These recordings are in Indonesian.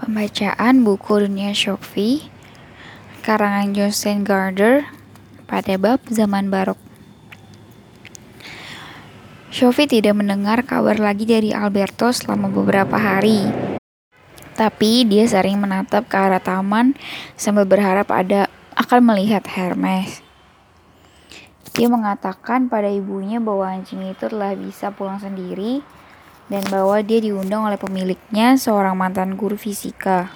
Pembacaan buku Dunia Shofi karangan Jostein Gardner pada bab zaman barok. Shofi tidak mendengar kabar lagi dari Alberto selama beberapa hari. Tapi dia sering menatap ke arah taman sambil berharap ada akan melihat Hermes. Dia mengatakan pada ibunya bahwa anjing itu telah bisa pulang sendiri dan bahwa dia diundang oleh pemiliknya, seorang mantan guru fisika.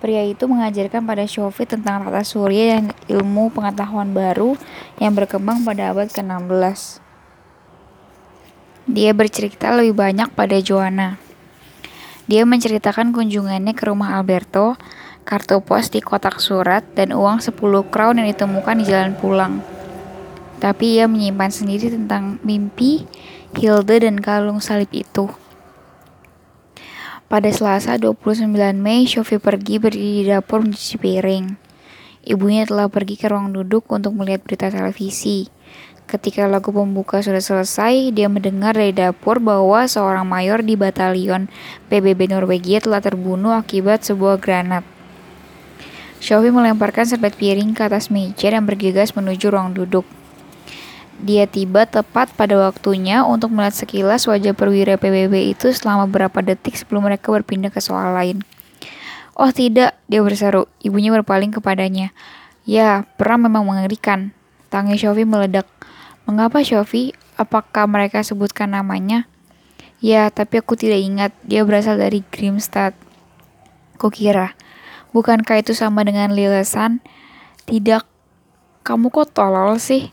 Pria itu mengajarkan pada Shofi tentang tata surya dan ilmu pengetahuan baru yang berkembang pada abad ke-16. Dia bercerita lebih banyak pada Joanna. Dia menceritakan kunjungannya ke rumah Alberto, kartu pos di kotak surat, dan uang 10 crown yang ditemukan di jalan pulang. Tapi ia menyimpan sendiri tentang mimpi Hilde dan kalung salib itu. Pada Selasa 29 Mei, Sophie pergi berdiri di dapur mencuci piring. Ibunya telah pergi ke ruang duduk untuk melihat berita televisi. Ketika lagu pembuka sudah selesai, dia mendengar dari dapur bahwa seorang mayor di batalion PBB Norwegia telah terbunuh akibat sebuah granat. Sophie melemparkan serbet piring ke atas meja dan bergegas menuju ruang duduk. Dia tiba tepat pada waktunya untuk melihat sekilas wajah perwira PBB itu selama beberapa detik sebelum mereka berpindah ke soal lain. Oh tidak, dia berseru. Ibunya berpaling kepadanya. Ya, perang memang mengerikan. Tangis Shofi meledak. Mengapa Shofi? Apakah mereka sebutkan namanya? Ya, tapi aku tidak ingat. Dia berasal dari Grimstad. Kukira. Bukankah itu sama dengan Lilesan? Tidak. Kamu kok tolol sih?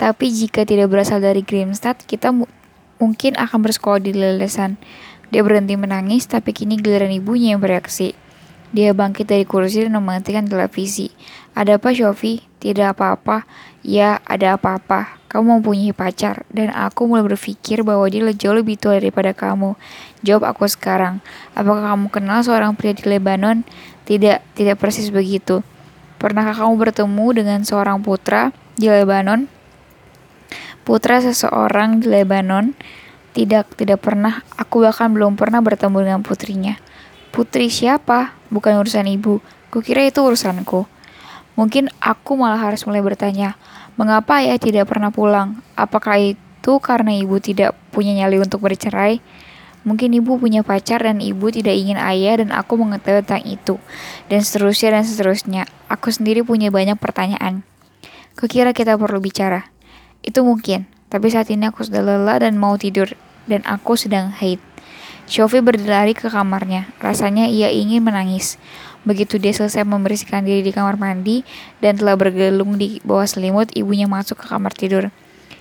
Tapi jika tidak berasal dari Grimstad, kita mu mungkin akan bersekolah di Lelesan. Dia berhenti menangis, tapi kini giliran ibunya yang bereaksi. Dia bangkit dari kursi dan mematikan televisi. Ada apa, Shofi? Tidak apa-apa. Ya, ada apa-apa. Kamu mempunyai pacar, dan aku mulai berpikir bahwa dia jauh lebih tua daripada kamu. Jawab aku sekarang. Apakah kamu kenal seorang pria di Lebanon? Tidak, tidak persis begitu. Pernahkah kamu bertemu dengan seorang putra di Lebanon? Putra seseorang di Lebanon. Tidak, tidak pernah. Aku bahkan belum pernah bertemu dengan putrinya. Putri siapa? Bukan urusan ibu. Kukira itu urusanku. Mungkin aku malah harus mulai bertanya, mengapa ayah tidak pernah pulang? Apakah itu karena ibu tidak punya nyali untuk bercerai? Mungkin ibu punya pacar dan ibu tidak ingin ayah dan aku mengetahui tentang itu. Dan seterusnya dan seterusnya. Aku sendiri punya banyak pertanyaan. Kukira kita perlu bicara. Itu mungkin, tapi saat ini aku sudah lelah dan mau tidur, dan aku sedang haid. Shofi berlari ke kamarnya. Rasanya ia ingin menangis. Begitu dia selesai membersihkan diri di kamar mandi dan telah bergelung di bawah selimut, ibunya masuk ke kamar tidur.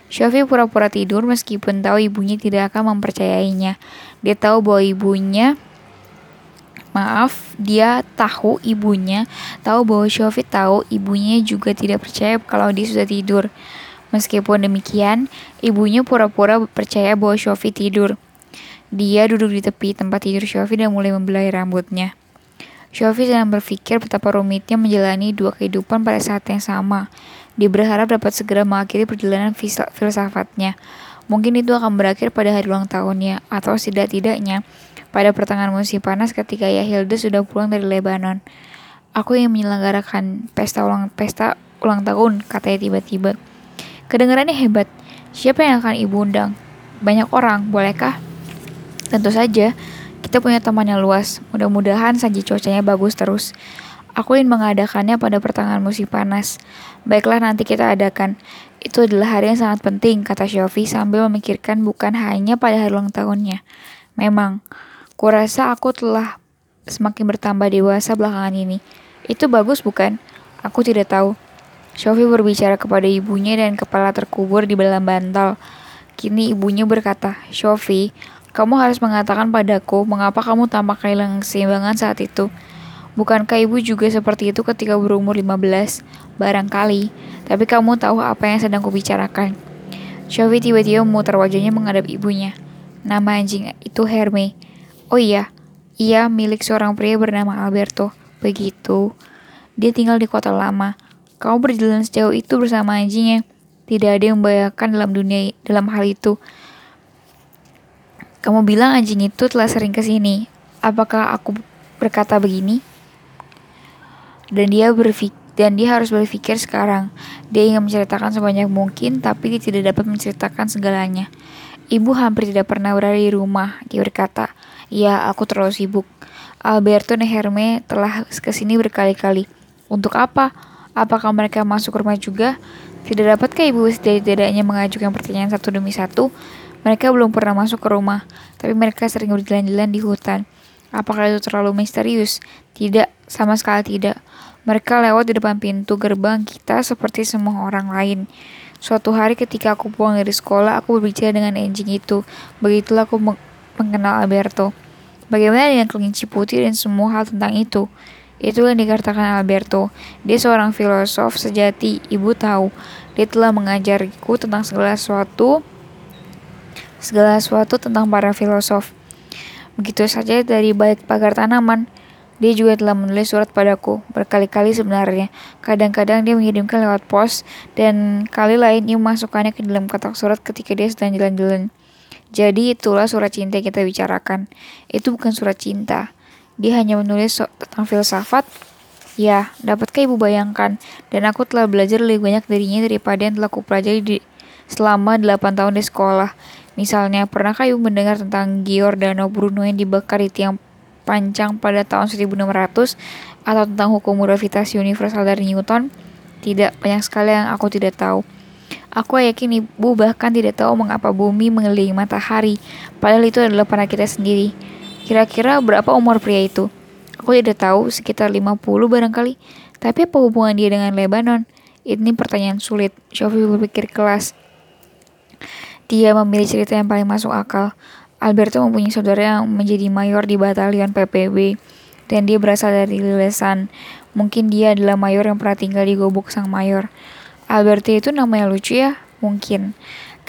Shofi pura-pura tidur meskipun tahu ibunya tidak akan mempercayainya. Dia tahu bahwa ibunya Maaf, dia tahu ibunya, tahu bahwa Shofi tahu ibunya juga tidak percaya kalau dia sudah tidur. Meskipun demikian, ibunya pura-pura percaya bahwa Shofi tidur. Dia duduk di tepi tempat tidur Shofi dan mulai membelai rambutnya. Shofi sedang berpikir betapa rumitnya menjalani dua kehidupan pada saat yang sama. Dia berharap dapat segera mengakhiri perjalanan filsafatnya. Mungkin itu akan berakhir pada hari ulang tahunnya, atau setidak-tidaknya pada pertengahan musim panas ketika Yahilda sudah pulang dari Lebanon. Aku ingin menyelenggarakan pesta ulang pesta ulang tahun, katanya tiba-tiba. Kedengarannya hebat. Siapa yang akan ibu undang? Banyak orang, bolehkah? Tentu saja, kita punya teman yang luas. Mudah-mudahan saja cuacanya bagus terus. Aku ingin mengadakannya pada pertengahan musim panas. Baiklah nanti kita adakan. Itu adalah hari yang sangat penting, kata Shofi sambil memikirkan bukan hanya pada hari ulang tahunnya. Memang, kurasa aku telah semakin bertambah dewasa belakangan ini. Itu bagus bukan? Aku tidak tahu. Shofi berbicara kepada ibunya dan kepala terkubur di dalam bantal. Kini ibunya berkata, Shofi, kamu harus mengatakan padaku mengapa kamu tampak kehilangan keseimbangan saat itu. Bukankah ibu juga seperti itu ketika berumur 15? Barangkali, tapi kamu tahu apa yang sedang kubicarakan. Shofi tiba-tiba memutar wajahnya menghadap ibunya. Nama anjing itu Herme. Oh iya, ia milik seorang pria bernama Alberto. Begitu. Dia tinggal di kota lama. Kamu berjalan sejauh itu bersama anjingnya. Tidak ada yang membayangkan dalam dunia dalam hal itu. Kamu bilang anjing itu telah sering ke sini. Apakah aku berkata begini, dan dia berpikir dan dia harus berpikir sekarang. Dia ingin menceritakan sebanyak mungkin, tapi dia tidak dapat menceritakan segalanya. Ibu hampir tidak pernah berada di rumah, dia berkata. Ya, aku terlalu sibuk. Alberto dan Herme telah ke sini berkali-kali. Untuk apa? Apakah mereka masuk rumah juga? Tidak dapatkah ibu setidaknya mengajukan pertanyaan satu demi satu? Mereka belum pernah masuk ke rumah, tapi mereka sering berjalan-jalan di hutan. Apakah itu terlalu misterius? Tidak, sama sekali tidak. Mereka lewat di depan pintu gerbang kita seperti semua orang lain. Suatu hari ketika aku pulang dari sekolah, aku berbicara dengan anjing itu. Begitulah aku mengenal Alberto. Bagaimana dengan kelinci putih dan semua hal tentang itu? Itu yang dikatakan Alberto. Dia seorang filosof sejati, ibu tahu. Dia telah mengajariku tentang segala sesuatu, segala sesuatu tentang para filosof. Begitu saja dari balik pagar tanaman, dia juga telah menulis surat padaku berkali-kali sebenarnya. Kadang-kadang dia mengirimkan lewat pos dan kali lain ia memasukkannya ke dalam kotak surat ketika dia sedang jalan-jalan. Jadi itulah surat cinta yang kita bicarakan. Itu bukan surat cinta. Dia hanya menulis tentang filsafat. Ya, dapatkah ibu bayangkan? Dan aku telah belajar lebih banyak darinya daripada yang telah kupelajari di selama 8 tahun di sekolah. Misalnya, pernahkah ibu mendengar tentang Giordano Bruno yang dibakar di tiang panjang pada tahun 1600 atau tentang hukum gravitasi universal dari Newton? Tidak, banyak sekali yang aku tidak tahu. Aku yakin ibu bahkan tidak tahu mengapa bumi mengelilingi matahari, padahal itu adalah planet kita sendiri. Kira-kira berapa umur pria itu? Aku tidak tahu, sekitar 50 barangkali. Tapi apa hubungan dia dengan Lebanon? Ini pertanyaan sulit. Shofi berpikir kelas. Dia memilih cerita yang paling masuk akal. Alberto mempunyai saudara yang menjadi mayor di batalion PPB dan dia berasal dari Lilesan. Mungkin dia adalah mayor yang pernah tinggal di gobok sang mayor. Alberto itu namanya lucu ya? Mungkin.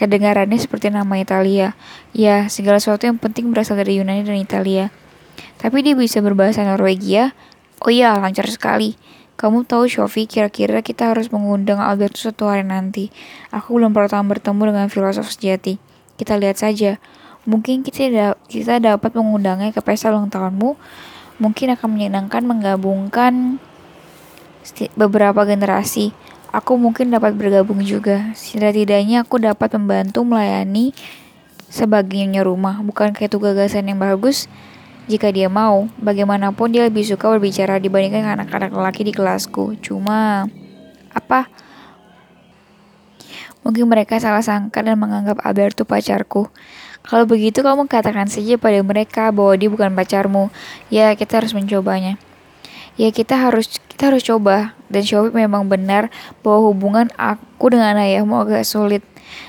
Kedengarannya seperti nama Italia. Ya, segala sesuatu yang penting berasal dari Yunani dan Italia. Tapi dia bisa berbahasa Norwegia? Oh iya, lancar sekali. Kamu tahu Shofi, kira-kira kita harus mengundang Alberto satu hari nanti. Aku belum pernah bertemu dengan filosof sejati. Kita lihat saja. Mungkin kita, da kita dapat mengundangnya ke pesta ulang tahunmu. Mungkin akan menyenangkan menggabungkan beberapa generasi. Aku mungkin dapat bergabung juga. Setidaknya aku dapat membantu melayani sebagainya rumah. Bukan kayak itu gagasan yang bagus? Jika dia mau, bagaimanapun dia lebih suka berbicara dibandingkan anak-anak lelaki di kelasku. Cuma, apa? Mungkin mereka salah sangka dan menganggap Alberto pacarku. Kalau begitu kamu katakan saja pada mereka bahwa dia bukan pacarmu. Ya, kita harus mencobanya. Ya, kita harus kita harus coba. Dan Shopee memang benar bahwa hubungan aku dengan ayahmu agak sulit.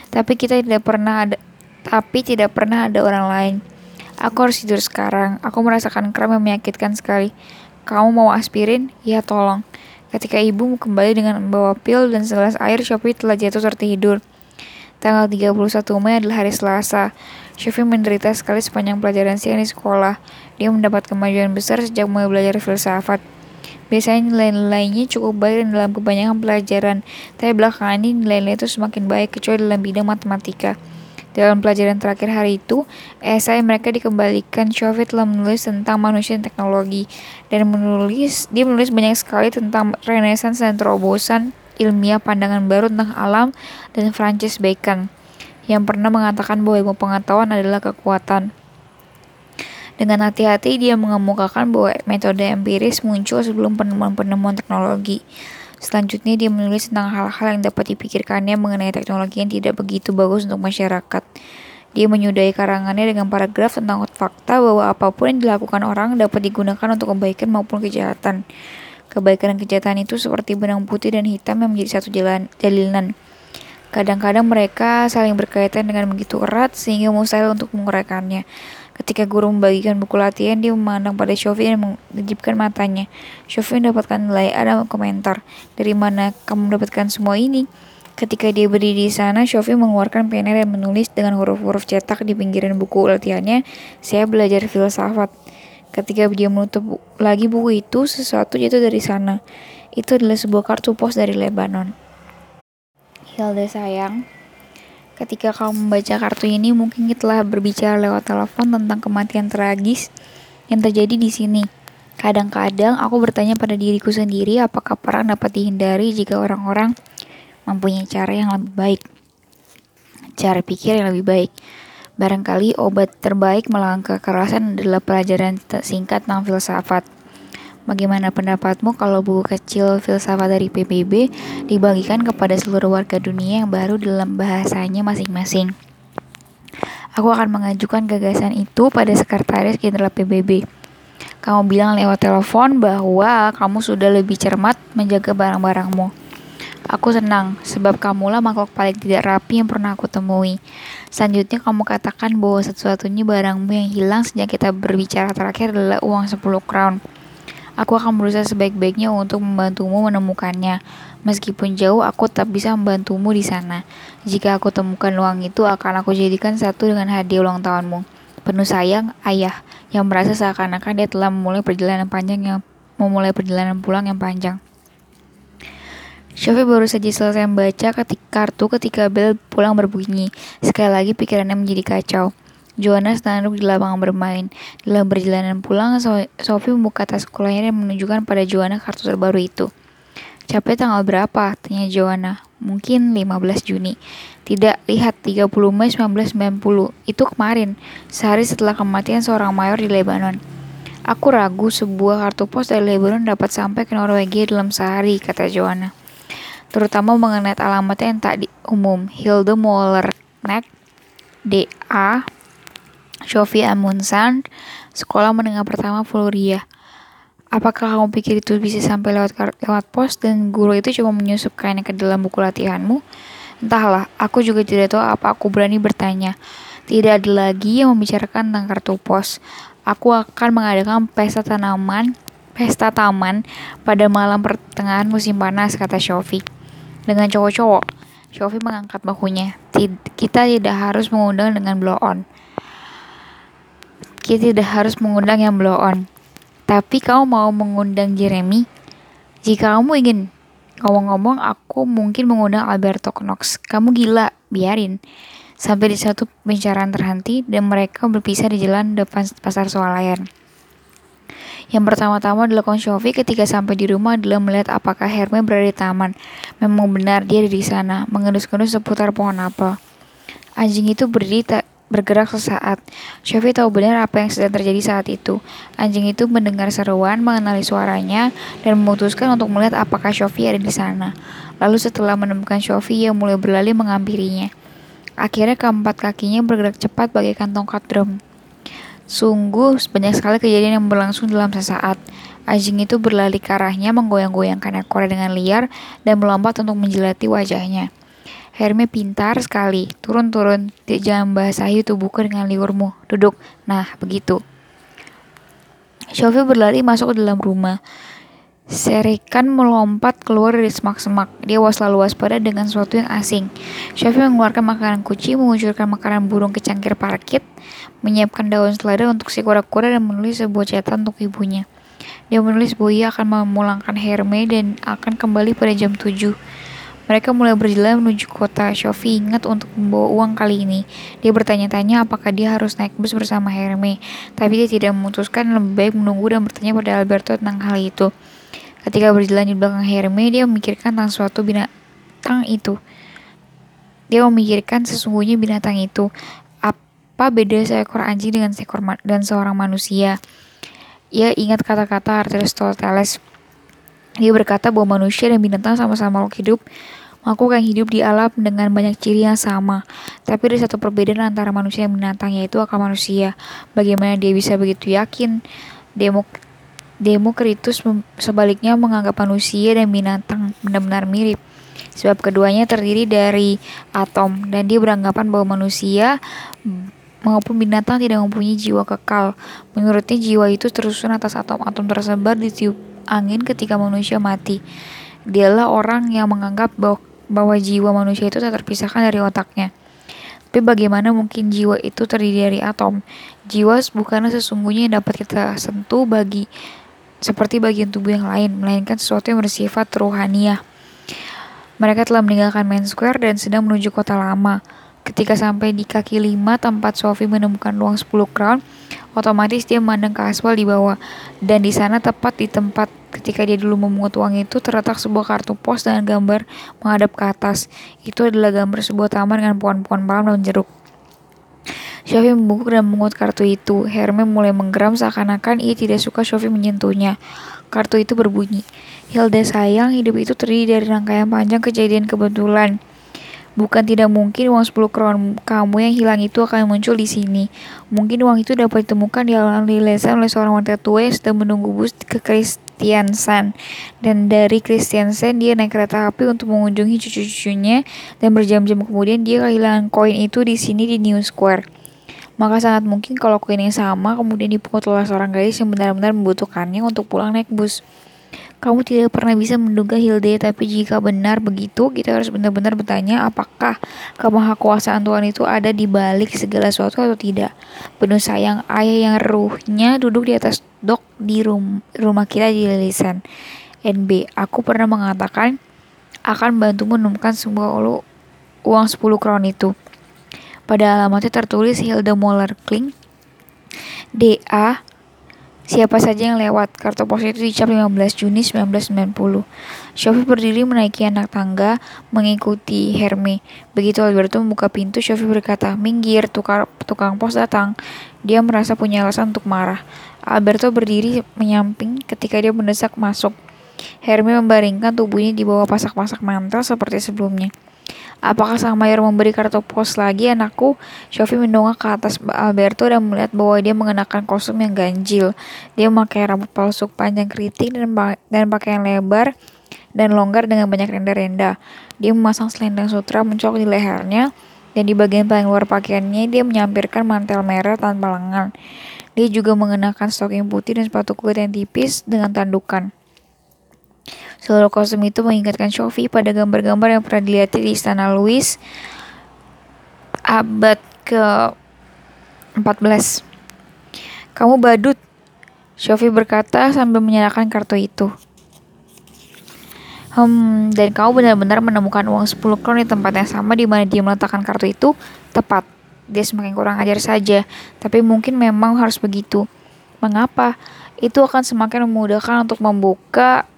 Tapi kita tidak pernah ada tapi tidak pernah ada orang lain. Aku harus tidur sekarang. Aku merasakan kram yang menyakitkan sekali. Kamu mau aspirin? Ya, tolong. Ketika ibu kembali dengan membawa pil dan segelas air, Shopee telah jatuh tertidur. Tanggal 31 Mei adalah hari Selasa. Syufi menderita sekali sepanjang pelajaran siang di sekolah. Dia mendapat kemajuan besar sejak mulai belajar filsafat. Biasanya nilai-nilainya cukup baik dalam kebanyakan pelajaran, tapi belakangan ini nilai-nilai itu semakin baik kecuali dalam bidang matematika. Dalam pelajaran terakhir hari itu, esai mereka dikembalikan. Shofi telah menulis tentang manusia dan teknologi dan menulis dia menulis banyak sekali tentang renaissance dan terobosan ilmiah pandangan baru tentang alam dan Francis Bacon yang pernah mengatakan bahwa ilmu pengetahuan adalah kekuatan. Dengan hati-hati dia mengemukakan bahwa metode empiris muncul sebelum penemuan-penemuan teknologi. Selanjutnya dia menulis tentang hal-hal yang dapat dipikirkannya mengenai teknologi yang tidak begitu bagus untuk masyarakat. Dia menyudahi karangannya dengan paragraf tentang fakta bahwa apa pun yang dilakukan orang dapat digunakan untuk kebaikan maupun kejahatan. Kebaikan dan kejahatan itu seperti benang putih dan hitam yang menjadi satu jalan jalinan. Kadang-kadang mereka saling berkaitan dengan begitu erat sehingga mustahil untuk menguraikannya. Ketika guru membagikan buku latihan, dia memandang pada Shofi dan mengejipkan matanya. Shofi mendapatkan nilai A dan komentar. Dari mana kamu mendapatkan semua ini? Ketika dia berdiri di sana, Shofi mengeluarkan pena dan menulis dengan huruf-huruf cetak di pinggiran buku latihannya, saya belajar filsafat. Ketika dia menutup lagi buku itu, sesuatu jatuh dari sana. Itu adalah sebuah kartu pos dari Lebanon. Hilda sayang, ketika kamu membaca kartu ini mungkin kita telah berbicara lewat telepon tentang kematian tragis yang terjadi di sini. Kadang-kadang aku bertanya pada diriku sendiri apakah perang dapat dihindari jika orang-orang mempunyai cara yang lebih baik. Cara pikir yang lebih baik. Barangkali obat terbaik melawan kekerasan adalah pelajaran singkat tentang filsafat. Bagaimana pendapatmu kalau buku kecil filsafat dari PBB dibagikan kepada seluruh warga dunia yang baru dalam bahasanya masing-masing? Aku akan mengajukan gagasan itu pada sekretaris jenderal PBB. Kamu bilang lewat telepon bahwa kamu sudah lebih cermat menjaga barang-barangmu. Aku senang, sebab kamulah makhluk paling tidak rapi yang pernah aku temui. Selanjutnya kamu katakan bahwa satu-satunya barangmu yang hilang sejak kita berbicara terakhir adalah uang 10 crown. Aku akan berusaha sebaik-baiknya untuk membantumu menemukannya. Meskipun jauh, aku tetap bisa membantumu di sana. Jika aku temukan uang itu, akan aku jadikan satu dengan hadiah ulang tahunmu. Penuh sayang, ayah, yang merasa seakan-akan dia telah memulai perjalanan panjang yang memulai perjalanan pulang yang panjang. Shofi baru saja selesai membaca kartu ketika bel pulang berbunyi. Sekali lagi pikirannya menjadi kacau. Joanna sedang duduk di lapangan bermain. Dalam perjalanan pulang, Sophie membuka tas sekolahnya dan menunjukkan pada Joanna kartu terbaru itu. Capek tanggal berapa? Tanya Joanna. Mungkin 15 Juni. Tidak, lihat 30 Mei 1990. Itu kemarin, sehari setelah kematian seorang mayor di Lebanon. Aku ragu sebuah kartu pos dari Lebanon dapat sampai ke Norwegia dalam sehari, kata Joanna. Terutama mengenai alamatnya yang tak di umum. Hilde Molernek, DA, Sophie Amundsen, sekolah menengah pertama Floria. Apakah kamu pikir itu bisa sampai lewat lewat pos dan guru itu cuma menyusup kainnya ke dalam buku latihanmu? Entahlah, aku juga tidak tahu apa aku berani bertanya. Tidak ada lagi yang membicarakan tentang kartu pos. Aku akan mengadakan pesta tanaman, pesta taman pada malam pertengahan musim panas, kata Sophie. Dengan cowok-cowok, Sophie mengangkat bahunya. Kita tidak harus mengundang dengan blow on. Kita tidak harus mengundang yang blow on. Tapi kau mau mengundang Jeremy? Jika kamu ingin ngomong-ngomong, aku mungkin mengundang Alberto Knox. Kamu gila, biarin. Sampai di satu pembicaraan terhenti dan mereka berpisah di jalan depan pasar swalayan. Yang pertama-tama dilakukan Sophie ketika sampai di rumah adalah melihat apakah Herme berada di taman. Memang benar dia ada di sana, mengendus-endus seputar pohon apel. Anjing itu berdiri tak bergerak sesaat. Sophie tahu benar apa yang sedang terjadi saat itu. Anjing itu mendengar seruan, mengenali suaranya, dan memutuskan untuk melihat apakah Sophie ada di sana. Lalu setelah menemukan Sophie, ia mulai berlari menghampirinya. Akhirnya keempat kakinya bergerak cepat bagaikan tongkat drum. Sungguh banyak sekali kejadian yang berlangsung dalam sesaat. Anjing itu berlari ke arahnya, menggoyang-goyangkan ekornya dengan liar, dan melompat untuk menjelati wajahnya. Herme pintar sekali. Turun-turun. Jangan basahi tubuhku dengan liurmu. Duduk. Nah, begitu. Sophie berlari masuk ke dalam rumah. Serikan melompat keluar dari semak-semak. Dia was selalu waspada dengan sesuatu yang asing. Sophie mengeluarkan makanan kucing, mengucurkan makanan burung ke cangkir parkit, menyiapkan daun selada untuk si kura-kura dan menulis sebuah catatan untuk ibunya. Dia menulis bahwa ia akan memulangkan Herme dan akan kembali pada jam 7. Mereka mulai berjalan menuju kota. Sophie ingat untuk membawa uang kali ini. Dia bertanya-tanya apakah dia harus naik bus bersama Herme, tapi dia tidak memutuskan lebih baik menunggu dan bertanya pada Alberto tentang hal itu. Ketika berjalan di belakang Herme, dia memikirkan tentang suatu binatang itu. Dia memikirkan sesungguhnya binatang itu. Apa beda seekor anjing dengan seekor dan seorang manusia? Ia ingat kata-kata Aristoteles. Dia berkata bahwa manusia dan binatang sama-sama makhluk hidup, Aku akan hidup di alam dengan banyak ciri yang sama. Tapi ada satu perbedaan antara manusia dan binatang, yaitu akal manusia. Bagaimana dia bisa begitu yakin? Demok Demokritus sebaliknya menganggap manusia dan binatang benar-benar mirip. Sebab keduanya terdiri dari atom, dan dia beranggapan bahwa manusia maupun binatang tidak mempunyai jiwa kekal. Menurutnya jiwa itu tersusun atas atom-atom tersebar di tiup angin ketika manusia mati. Dialah orang yang menganggap bahwa bahwa jiwa manusia itu tak terpisahkan dari otaknya. Tapi bagaimana mungkin jiwa itu terdiri dari atom? Jiwa bukanlah sesungguhnya yang dapat kita sentuh bagi seperti bagian tubuh yang lain, melainkan sesuatu yang bersifat rohaniah. Mereka telah meninggalkan Main Square dan sedang menuju kota lama. Ketika sampai di kaki lima tempat Sophie menemukan uang 10 crown, Otomatis dia memandang ke aspal di bawah. Dan di sana tepat di tempat ketika dia dulu memungut uang itu terletak sebuah kartu pos dengan gambar menghadap ke atas. Itu adalah gambar sebuah taman dengan pohon-pohon palm dan jeruk. Shofi membungkuk dan memungut kartu itu. Herme mulai menggeram seakan-akan ia tidak suka Shofi menyentuhnya. Kartu itu berbunyi, Hilda sayang, hidup itu terdiri dari rangkaian panjang kejadian kebetulan. Bukan tidak mungkin uang 10 kron kamu yang hilang itu akan muncul di sini. Mungkin uang itu dapat ditemukan di alam lesan oleh seorang wanita tua yang sedang menunggu bus ke Kristiansan. Dan dari Kristiansan dia naik kereta api untuk mengunjungi cucu-cucunya dan berjam-jam kemudian dia kehilangan koin itu di sini di New Square. Maka sangat mungkin kalau koin yang sama kemudian dipungut oleh seorang gadis yang benar-benar membutuhkannya untuk pulang naik bus. Kamu tidak pernah bisa menduga Hilde, tapi jika benar begitu, kita harus benar-benar bertanya apakah kemahakuasaan Tuhan itu ada di balik segala sesuatu atau tidak. Penuh sayang ayah yang ruhnya duduk di atas dok di rum rumah kita di Lilisan. NB, aku pernah mengatakan akan bantu menemukan sebuah uang 10 kron itu. Pada alamatnya tertulis Hilda Moller Kling, DA Siapa saja yang lewat, kartu pos itu dicap 15 Juni 1990. Shofi berdiri menaiki anak tangga, mengikuti Herme. Begitu Alberto membuka pintu, Shofi berkata, minggir, tukar, tukang pos datang. Dia merasa punya alasan untuk marah. Alberto berdiri menyamping ketika dia mendesak masuk. Herme membaringkan tubuhnya di bawah pasak-pasak mantel seperti sebelumnya. Apakah sang mayor memberi kartu pos lagi anakku? Shofi mendongak ke atas Alberto dan melihat bahwa dia mengenakan kostum yang ganjil. Dia memakai rambut palsu panjang keriting dan, dan pakaian lebar dan longgar dengan banyak renda-renda. Dia memasang selendang sutra mencolok di lehernya dan di bagian paling luar pakaiannya dia menyampirkan mantel merah tanpa lengan. Dia juga mengenakan stocking putih dan sepatu kulit yang tipis dengan tandukan. Seluruh kostum itu mengingatkan Sophie pada gambar-gambar yang pernah dilihat di Istana Louis abad ke-14. Kamu badut, Sophie berkata sambil menyerahkan kartu itu. Hmm, dan kamu benar-benar menemukan uang 10 kron di tempat yang sama di mana dia meletakkan kartu itu tepat. Dia semakin kurang ajar saja, tapi mungkin memang harus begitu. Mengapa? Itu akan semakin memudahkan untuk membuka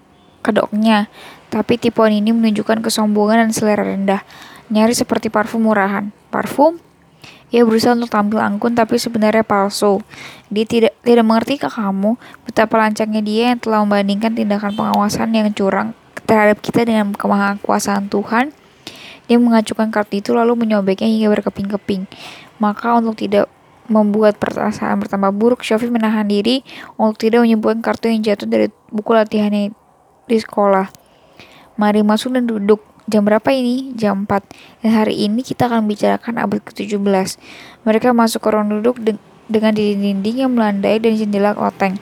kedoknya. Tapi tipuan ini menunjukkan kesombongan dan selera rendah, nyaris seperti parfum murahan. Parfum? Ia berusaha untuk tampil anggun tapi sebenarnya palsu. Dia tidak tidak mengerti ke kamu betapa lancangnya dia yang telah membandingkan tindakan pengawasan yang curang terhadap kita dengan kemahakuasaan Tuhan. Dia mengacukan kartu itu lalu menyobeknya hingga berkeping-keping. Maka untuk tidak membuat perasaan bertambah buruk, Shofi menahan diri untuk tidak menyebutkan kartu yang jatuh dari buku latihannya di sekolah. Mari masuk dan duduk. Jam berapa ini? Jam 4. Dan hari ini kita akan bicarakan abad ke-17. Mereka masuk ke ruang duduk de dengan dinding-dinding yang melandai dan jendela loteng.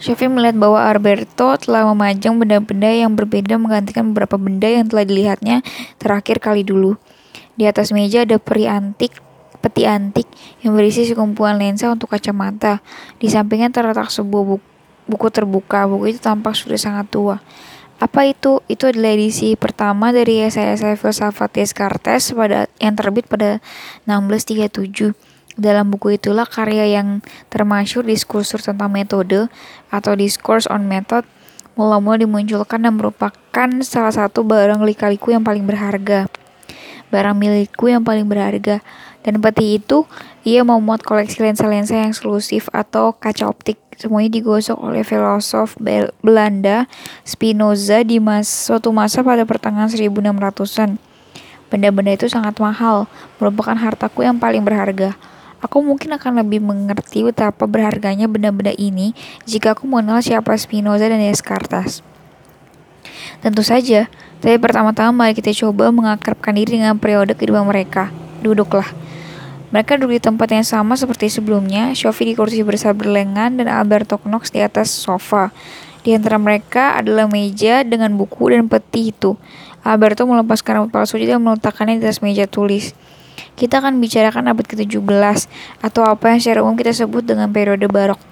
Sophie melihat bahwa Alberto telah memajang benda-benda yang berbeda menggantikan beberapa benda yang telah dilihatnya terakhir kali dulu. Di atas meja ada peri antik, peti antik yang berisi sekumpulan lensa untuk kacamata. Di sampingnya terletak sebuah buku buku terbuka. Buku itu tampak sudah sangat tua. Apa itu? Itu adalah edisi pertama dari esai-esai filsafat Descartes pada yang terbit pada 1637. Dalam buku itulah karya yang termasyur diskursus tentang metode atau discourse on method mula-mula dimunculkan dan merupakan salah satu barang lika-liku yang paling berharga. Barang milikku yang paling berharga. Dan peti itu, ia memuat koleksi lensa-lensa yang eksklusif atau kaca optik Semuanya digosok oleh filosof Belanda Spinoza di mas suatu masa pada pertengahan 1600-an. Benda-benda itu sangat mahal, merupakan hartaku yang paling berharga. Aku mungkin akan lebih mengerti betapa berharganya benda-benda ini jika aku mengenal siapa Spinoza dan Descartes. Tentu saja, tapi pertama-tama mari kita coba mengakrabkan diri dengan periode kehidupan mereka. Duduklah. Mereka duduk di tempat yang sama seperti sebelumnya, Sophie di kursi besar berlengan dan Alberto Knox di atas sofa. Di antara mereka adalah meja dengan buku dan peti itu. Alberto melepaskan rambut palsu dan meletakkannya di atas meja tulis. Kita akan bicarakan abad ke-17 atau apa yang secara umum kita sebut dengan periode barok.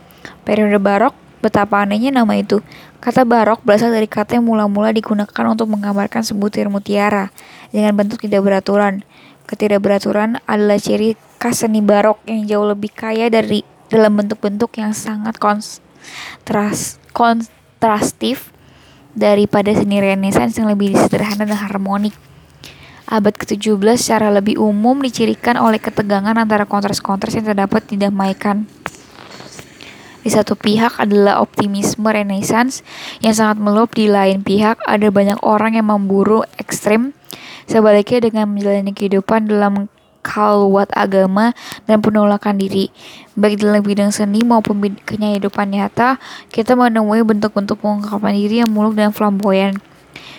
Periode barok, betapa anehnya nama itu. Kata barok berasal dari kata yang mula-mula digunakan untuk menggambarkan sebutir mutiara dengan bentuk tidak beraturan. Ketidakberaturan adalah ciri khas seni barok yang jauh lebih kaya dari dalam bentuk-bentuk yang sangat kontras kontrastif daripada seni Renaissance yang lebih sederhana dan harmonik. Abad ke-17 secara lebih umum dicirikan oleh ketegangan antara kontras-kontras yang terdapat didamaikan. Di satu pihak adalah optimisme Renaissance yang sangat meluap, di lain pihak ada banyak orang yang memburu ekstrim. Sebaliknya dengan menjalani kehidupan dalam kalwat agama dan penolakan diri. Baik dalam bidang seni maupun kehidupan nyata, kita menemui bentuk-bentuk pengungkapan diri yang muluk dan flamboyan.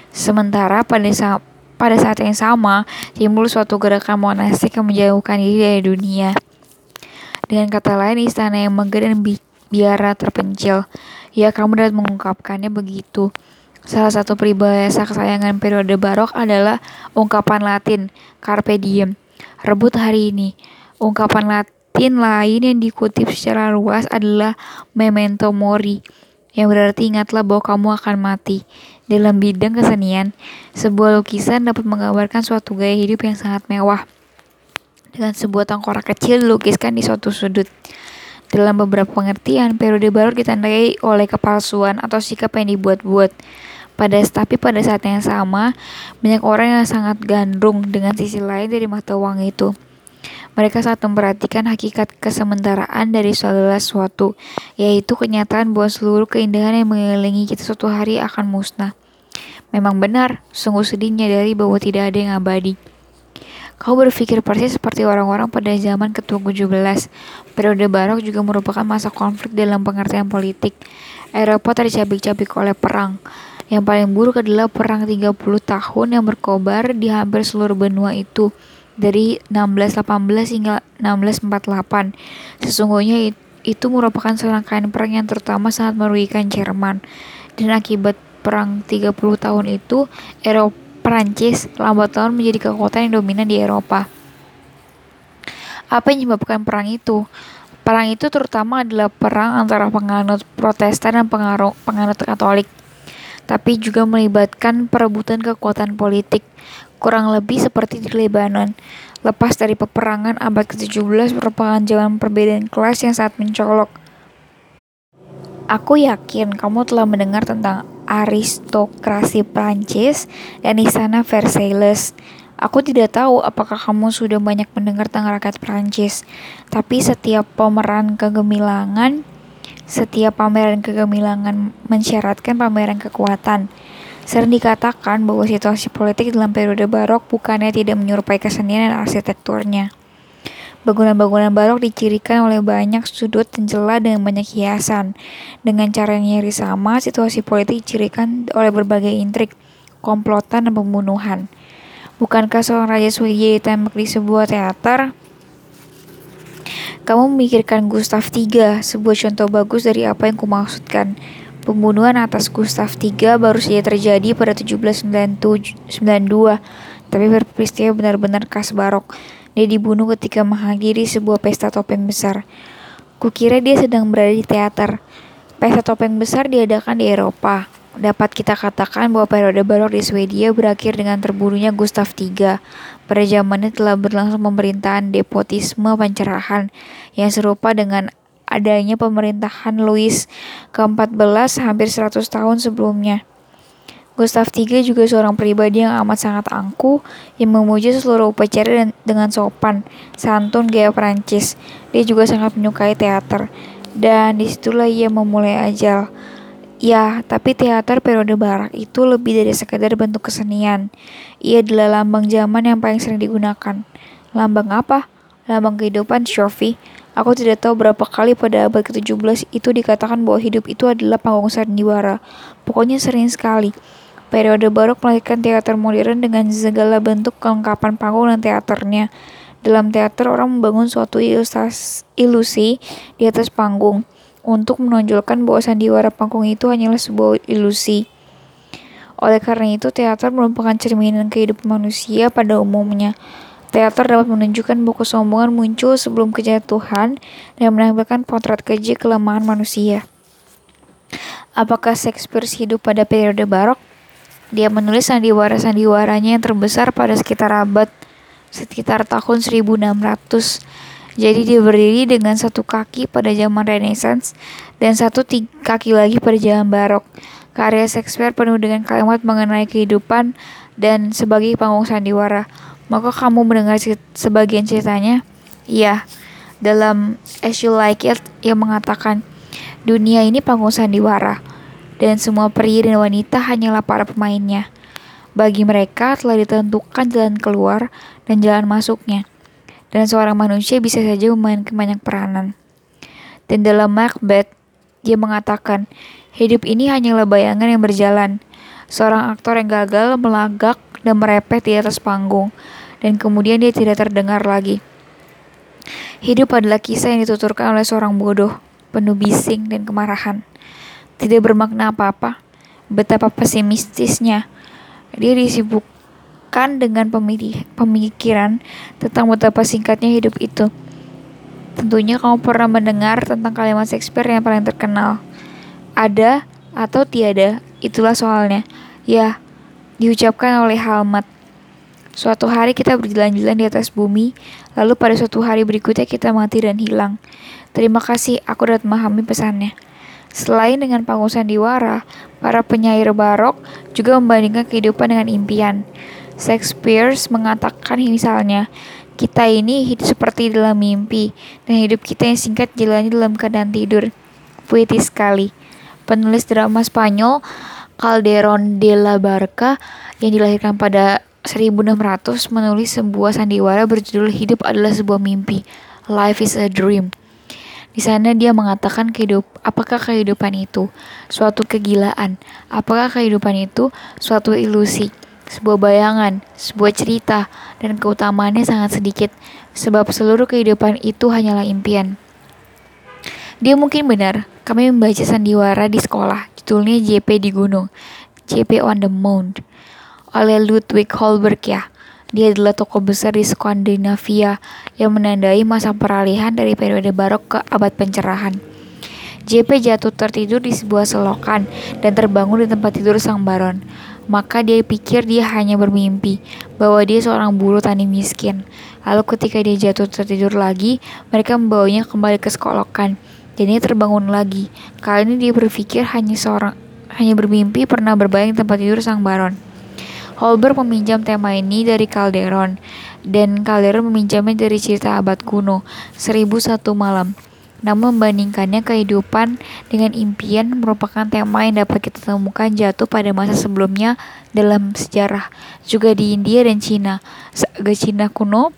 Sementara pada saat pada saat yang sama, timbul suatu gerakan monastik yang menjauhkan diri dari dunia. Dengan kata lain, istana yang megah dan bi biara terpencil. Ya, kamu dapat mengungkapkannya begitu. Salah satu peribahasa kesayangan periode barok adalah ungkapan Latin, carpe diem, rebut hari ini. Ungkapan Latin lain yang dikutip secara luas adalah memento mori, yang berarti ingatlah bahwa kamu akan mati. Dalam bidang kesenian, sebuah lukisan dapat menggambarkan suatu gaya hidup yang sangat mewah. Dengan sebuah tengkorak kecil dilukiskan di suatu sudut. Dalam beberapa pengertian, periode baru ditandai oleh kepalsuan atau sikap yang dibuat-buat. Pada tapi pada saat yang sama, banyak orang yang sangat gandrung dengan sisi lain dari mata uang itu. Mereka saat memperhatikan hakikat kesementaraan dari segala sesuatu, yaitu kenyataan bahwa seluruh keindahan yang mengelilingi kita suatu hari akan musnah. Memang benar, sungguh sedih dari bahwa tidak ada yang abadi. Kau berpikir persis seperti orang-orang pada zaman ketua 17. Periode barok juga merupakan masa konflik dalam pengertian politik. Eropa tercabik-cabik oleh perang. Yang paling buruk adalah perang 30 tahun yang berkobar di hampir seluruh benua itu dari 1618 hingga 1648. Sesungguhnya itu merupakan serangkaian perang yang terutama sangat merugikan Jerman. Dan akibat perang 30 tahun itu, Eropa Prancis lambat laun menjadi kekuatan yang dominan di Eropa. Apa yang menyebabkan perang itu? Perang itu terutama adalah perang antara penganut Protestan dan penganut Katolik, tapi juga melibatkan perebutan kekuatan politik kurang lebih seperti di Lebanon. Lepas dari peperangan abad ke-17 merupakan zaman perbedaan kelas yang sangat mencolok. Aku yakin kamu telah mendengar tentang aristokrasi Prancis dan istana Versailles. Aku tidak tahu apakah kamu sudah banyak mendengar tentang rakyat Prancis, tapi setiap pemeran kegemilangan, setiap pameran kegemilangan mensyaratkan pameran kekuatan. Sering dikatakan bahwa situasi politik dalam periode barok bukannya tidak menyerupai kesenian dan arsitekturnya. Bangunan-bangunan barok dicirikan oleh banyak sudut dan celah dengan banyak hiasan. Dengan cara yang nyaris sama, situasi politik dicirikan oleh berbagai intrik, komplotan, dan pembunuhan. Bukankah seorang Raja Swedia ditembak di sebuah teater? Kamu memikirkan Gustav III, sebuah contoh bagus dari apa yang kumaksudkan. Pembunuhan atas Gustav III baru saja terjadi pada 1792, tapi peristiwa benar-benar khas barok. Dia dibunuh ketika menghadiri sebuah pesta topeng besar. Kukira dia sedang berada di teater. Pesta topeng besar diadakan di Eropa. Dapat kita katakan bahwa periode barok di Swedia berakhir dengan terbunuhnya Gustav III. Pada zamannya telah berlangsung pemerintahan depotisme pencerahan yang serupa dengan adanya pemerintahan Louis ke-14 hampir 100 tahun sebelumnya. Gustav III juga seorang pribadi yang amat sangat angkuh yang memuji seluruh upacara dengan sopan, santun gaya Prancis. Dia juga sangat menyukai teater dan di situlah ia memulai ajal. Ya, tapi teater periode barak itu lebih dari sekadar bentuk kesenian. Ia adalah lambang zaman yang paling sering digunakan. Lambang apa? Lambang kehidupan, Sophie. Aku tidak tahu berapa kali pada abad ke-17 itu dikatakan bahwa hidup itu adalah panggung sandiwara. Pokoknya sering sekali. Periode barok melahirkan teater modern dengan segala bentuk kelengkapan panggung dan teaternya. Dalam teater, orang membangun suatu ilusi di atas panggung untuk menonjolkan bahwa sandiwara panggung itu hanyalah sebuah ilusi. Oleh karena itu, teater merupakan cerminan kehidupan manusia pada umumnya. Teater dapat menunjukkan bahwa kesombongan muncul sebelum kejatuhan dan menampilkan potret keji kelemahan manusia. Apakah Shakespeare hidup pada periode barok? Dia menulis sandiwara-sandiwaranya yang terbesar pada sekitar abad sekitar tahun 1600. Jadi dia berdiri dengan satu kaki pada zaman Renaissance dan satu kaki lagi pada zaman Barok. Karya Shakespeare penuh dengan kalimat mengenai kehidupan dan sebagai panggung sandiwara. Maka kamu mendengar sebagian ceritanya? Iya. Dalam As You Like It yang mengatakan dunia ini panggung sandiwara dan semua pria dan wanita hanyalah para pemainnya. Bagi mereka telah ditentukan jalan keluar dan jalan masuknya. Dan seorang manusia bisa saja memainkan banyak peranan. Dan dalam Macbeth, dia mengatakan, hidup ini hanyalah bayangan yang berjalan. Seorang aktor yang gagal melagak dan merepet di atas panggung, dan kemudian dia tidak terdengar lagi. Hidup adalah kisah yang dituturkan oleh seorang bodoh, penuh bising dan kemarahan. Tidak bermakna apa-apa. Betapa pesimistisnya dia dengan pemikiran tentang betapa singkatnya hidup itu. Tentunya kamu pernah mendengar tentang kalimat Shakespeare yang paling terkenal. Ada atau tiada, itulah soalnya. Ya, diucapkan oleh Halmat. Suatu hari kita berjalan-jalan di atas bumi, lalu pada suatu hari berikutnya kita mati dan hilang. Terima kasih, aku dapat memahami pesannya. Selain dengan panggung sandiwara, para penyair barok juga membandingkan kehidupan dengan impian. Shakespeare mengatakan misalnya, kita ini hidup seperti dalam mimpi, dan hidup kita yang singkat jalani dalam keadaan tidur. Puitis sekali. Penulis drama Spanyol Calderón de la Barca yang dilahirkan pada 1600 menulis sebuah sandiwara berjudul Hidup adalah sebuah mimpi. Life is a dream. Di sana dia mengatakan kehidup, apakah kehidupan itu suatu kegilaan? Apakah kehidupan itu suatu ilusi? Sebuah bayangan, sebuah cerita, dan keutamaannya sangat sedikit, sebab seluruh kehidupan itu hanyalah impian. Dia mungkin benar, kami membaca sandiwara di sekolah, judulnya JP di Gunung, JP on the Mound, oleh Ludwig Holberg ya. Dia adalah tokoh besar di Skandinavia yang menandai masa peralihan dari periode barok ke abad pencerahan. JP jatuh tertidur di sebuah selokan dan terbangun di tempat tidur sang baron. Maka dia pikir dia hanya bermimpi bahwa dia seorang buruh tani miskin. Lalu ketika dia jatuh tertidur lagi, mereka membawanya kembali ke selokan. Dan dia terbangun lagi. Kali ini dia berpikir hanya seorang hanya bermimpi pernah berbayang tempat tidur sang baron. Holberg meminjam tema ini dari Calderon, dan Calderon meminjamnya dari cerita abad kuno, Seribu Satu Malam. Namun membandingkannya kehidupan dengan impian merupakan tema yang dapat kita temukan jatuh pada masa sebelumnya dalam sejarah, juga di India dan Cina. Saga Cina kuno,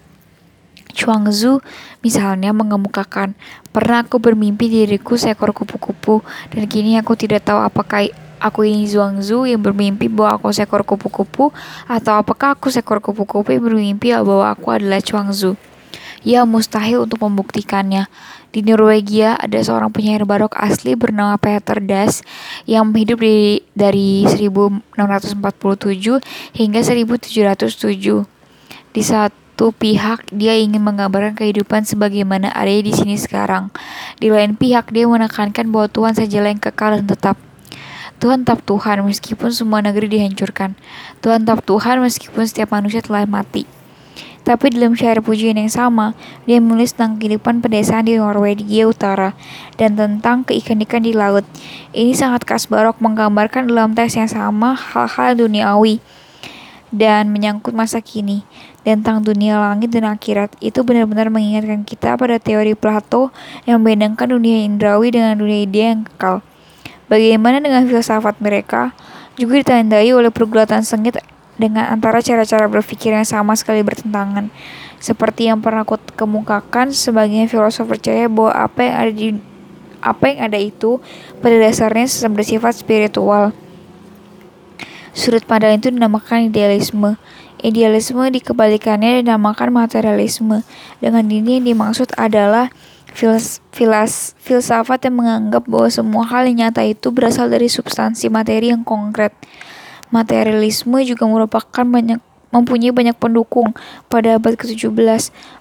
Chuangzu misalnya mengemukakan, pernah aku bermimpi diriku seekor kupu-kupu dan kini aku tidak tahu apakah aku ini Zhuangzu yang bermimpi bahwa aku seekor kupu-kupu atau apakah aku seekor kupu-kupu yang bermimpi bahwa aku adalah Chuangzu. Ya mustahil untuk membuktikannya. Di Norwegia ada seorang penyair barok asli bernama Peter Das yang hidup di, dari 1647 hingga 1707. Di satu pihak dia ingin menggambarkan kehidupan sebagaimana ada di sini sekarang. Di lain pihak dia menekankan bahwa Tuhan sajalah yang kekal dan tetap. Tuhan tetap Tuhan meskipun semua negeri dihancurkan. Tuhan tetap Tuhan meskipun setiap manusia telah mati. Tapi dalam syair pujian yang sama, dia menulis tentang kehidupan pedesaan di Norwegia Utara dan tentang keikan-ikan di laut. Ini sangat khas barok menggambarkan dalam teks yang sama hal-hal duniawi dan menyangkut masa kini dan tentang dunia langit dan akhirat itu benar-benar mengingatkan kita pada teori Plato yang membedakan dunia indrawi dengan dunia ide yang kekal. Bagaimana dengan filsafat mereka juga ditandai oleh pergulatan sengit dengan antara cara-cara berpikir yang sama sekali bertentangan. Seperti yang pernah aku kemukakan, sebagian filosof percaya bahwa apa yang ada di apa yang ada itu pada dasarnya bersifat spiritual. Sudut pandang itu dinamakan idealisme. Idealisme dikebalikannya dinamakan materialisme. Dengan ini yang dimaksud adalah fils, filas, filsafat yang menganggap bahwa semua hal yang nyata itu berasal dari substansi materi yang konkret. Materialisme juga merupakan banyak mempunyai banyak pendukung pada abad ke-17.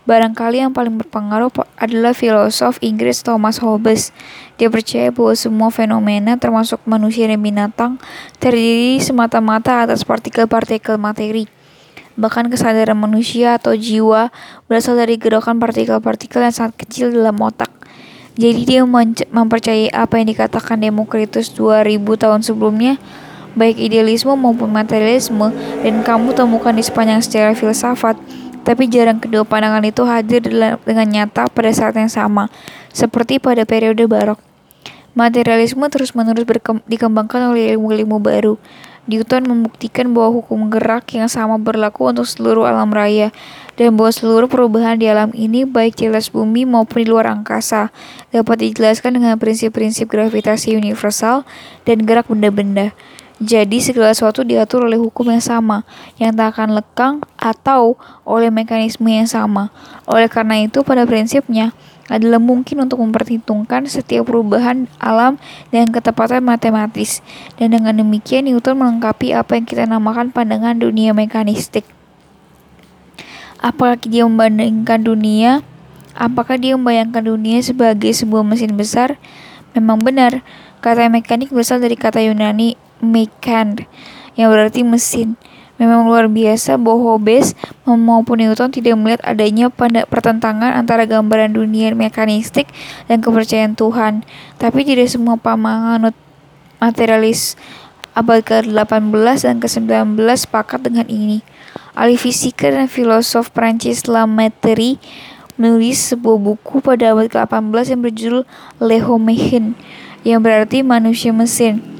Barangkali yang paling berpengaruh adalah filosof Inggris Thomas Hobbes. Dia percaya bahwa semua fenomena termasuk manusia dan binatang terdiri semata-mata atas partikel-partikel materi. Bahkan kesadaran manusia atau jiwa berasal dari gerakan partikel-partikel yang sangat kecil dalam otak. Jadi dia mempercayai apa yang dikatakan Demokritus 2000 tahun sebelumnya, baik idealisme maupun materialisme, dan kamu temukan di sepanjang sejarah filsafat. Tapi jarang kedua pandangan itu hadir dengan nyata pada saat yang sama, seperti pada periode barok. Materialisme terus-menerus dikembangkan oleh ilmu-ilmu baru. Newton membuktikan bahwa hukum gerak yang sama berlaku untuk seluruh alam raya, dan bahwa seluruh perubahan di alam ini, baik di atas bumi maupun di luar angkasa, dapat dijelaskan dengan prinsip-prinsip gravitasi universal dan gerak benda-benda. Jadi segala sesuatu diatur oleh hukum yang sama, yang tak akan lekang atau oleh mekanisme yang sama. Oleh karena itu, pada prinsipnya, adalah mungkin untuk memperhitungkan setiap perubahan alam dengan ketepatan matematis. Dan dengan demikian Newton melengkapi apa yang kita namakan pandangan dunia mekanistik. Apakah dia membandingkan dunia? Apakah dia membayangkan dunia sebagai sebuah mesin besar? Memang benar, kata mekanik berasal dari kata Yunani mekan, yang berarti mesin. Memang luar biasa bahwa Hobbes maupun Newton tidak melihat adanya pertentangan antara gambaran dunia mekanistik dan kepercayaan Tuhan. Tapi tidak semua pamanganut materialis abad ke-18 dan ke-19 sepakat dengan ini. Ahli fisika dan filosof Prancis Lametteri menulis sebuah buku pada abad ke-18 yang berjudul Le Homme yang berarti manusia mesin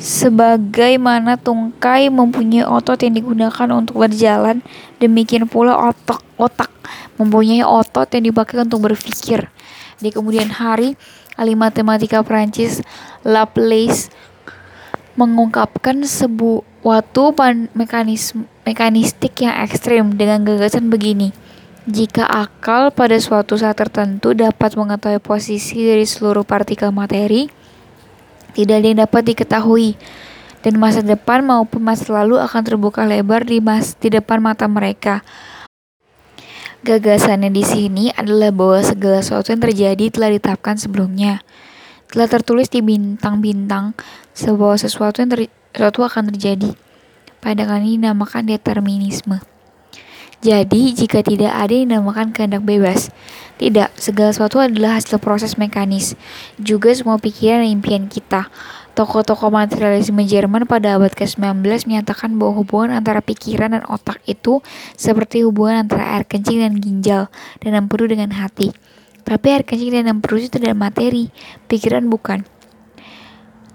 Sebagaimana tungkai mempunyai otot yang digunakan untuk berjalan, demikian pula otak otak mempunyai otot yang dipakai untuk berpikir. Di kemudian hari, ahli matematika Prancis Laplace mengungkapkan sebuah mekanisme mekanistik yang ekstrim dengan gagasan begini. Jika akal pada suatu saat tertentu dapat mengetahui posisi dari seluruh partikel materi, tidak ada yang dapat diketahui, dan masa depan maupun masa lalu akan terbuka lebar di, mas, di depan mata mereka. Gagasannya di sini adalah bahwa segala sesuatu yang terjadi telah ditetapkan sebelumnya. Telah tertulis di bintang-bintang bahwa sesuatu yang ter, sesuatu akan terjadi. Pandangan ini dinamakan determinisme. Jadi, jika tidak ada yang dinamakan kehendak bebas, tidak, segala sesuatu adalah hasil proses mekanis. Juga semua pikiran dan impian kita. Tokoh-tokoh materialisme Jerman pada abad ke-19 menyatakan bahwa hubungan antara pikiran dan otak itu seperti hubungan antara air kencing dan ginjal dan empedu dengan hati. Tapi air kencing dan empedu itu tidak materi, pikiran bukan.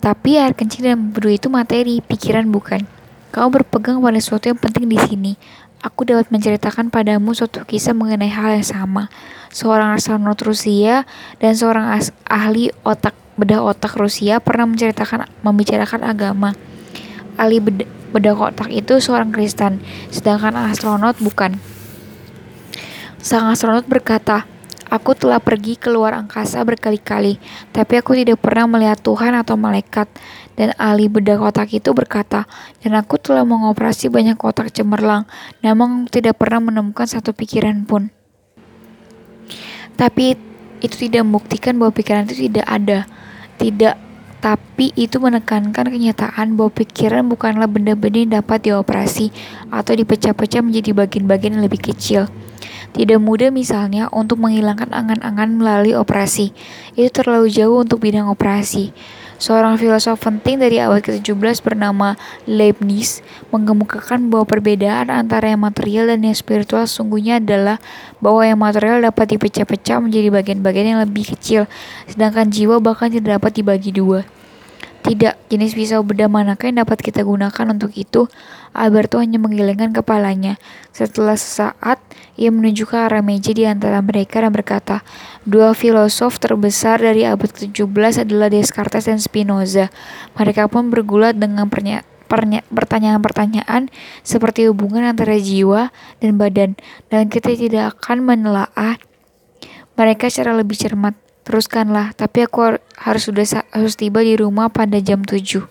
Tapi air kencing dan empedu itu materi, pikiran bukan. Kau berpegang pada sesuatu yang penting di sini. Aku dapat menceritakan padamu suatu kisah mengenai hal yang sama seorang astronot Rusia dan seorang ahli otak bedah otak Rusia pernah menceritakan membicarakan agama. Ahli bedah otak itu seorang Kristen, sedangkan astronot bukan. Sang astronot berkata, Aku telah pergi ke luar angkasa berkali-kali, tapi aku tidak pernah melihat Tuhan atau malaikat. Dan ahli bedah otak itu berkata, dan aku telah mengoperasi banyak kotak cemerlang, namun tidak pernah menemukan satu pikiran pun. Tapi itu tidak membuktikan bahwa pikiran itu tidak ada. Tidak, tapi itu menekankan kenyataan bahwa pikiran bukanlah benda-benda yang dapat dioperasi atau dipecah-pecah menjadi bagian-bagian yang lebih kecil. Tidak mudah misalnya untuk menghilangkan angan-angan melalui operasi. Itu terlalu jauh untuk bidang operasi. Seorang filosof penting dari abad ke-17 bernama Leibniz mengemukakan bahwa perbedaan antara yang material dan yang spiritual sungguhnya adalah bahwa yang material dapat dipecah-pecah menjadi bagian-bagian yang lebih kecil, sedangkan jiwa bahkan tidak dapat dibagi dua. Tidak, jenis pisau bedah manakah yang dapat kita gunakan untuk itu? Alberto hanya menggelengkan kepalanya. Setelah sesaat, ia menuju ke arah meja di antara mereka dan berkata, Dua filosof terbesar dari abad ke-17 adalah Descartes dan Spinoza. Mereka pun bergulat dengan pertanyaan-pertanyaan seperti hubungan antara jiwa dan badan, dan kita tidak akan menelaah mereka secara lebih cermat. Teruskanlah, tapi aku harus sudah harus tiba di rumah pada jam 7.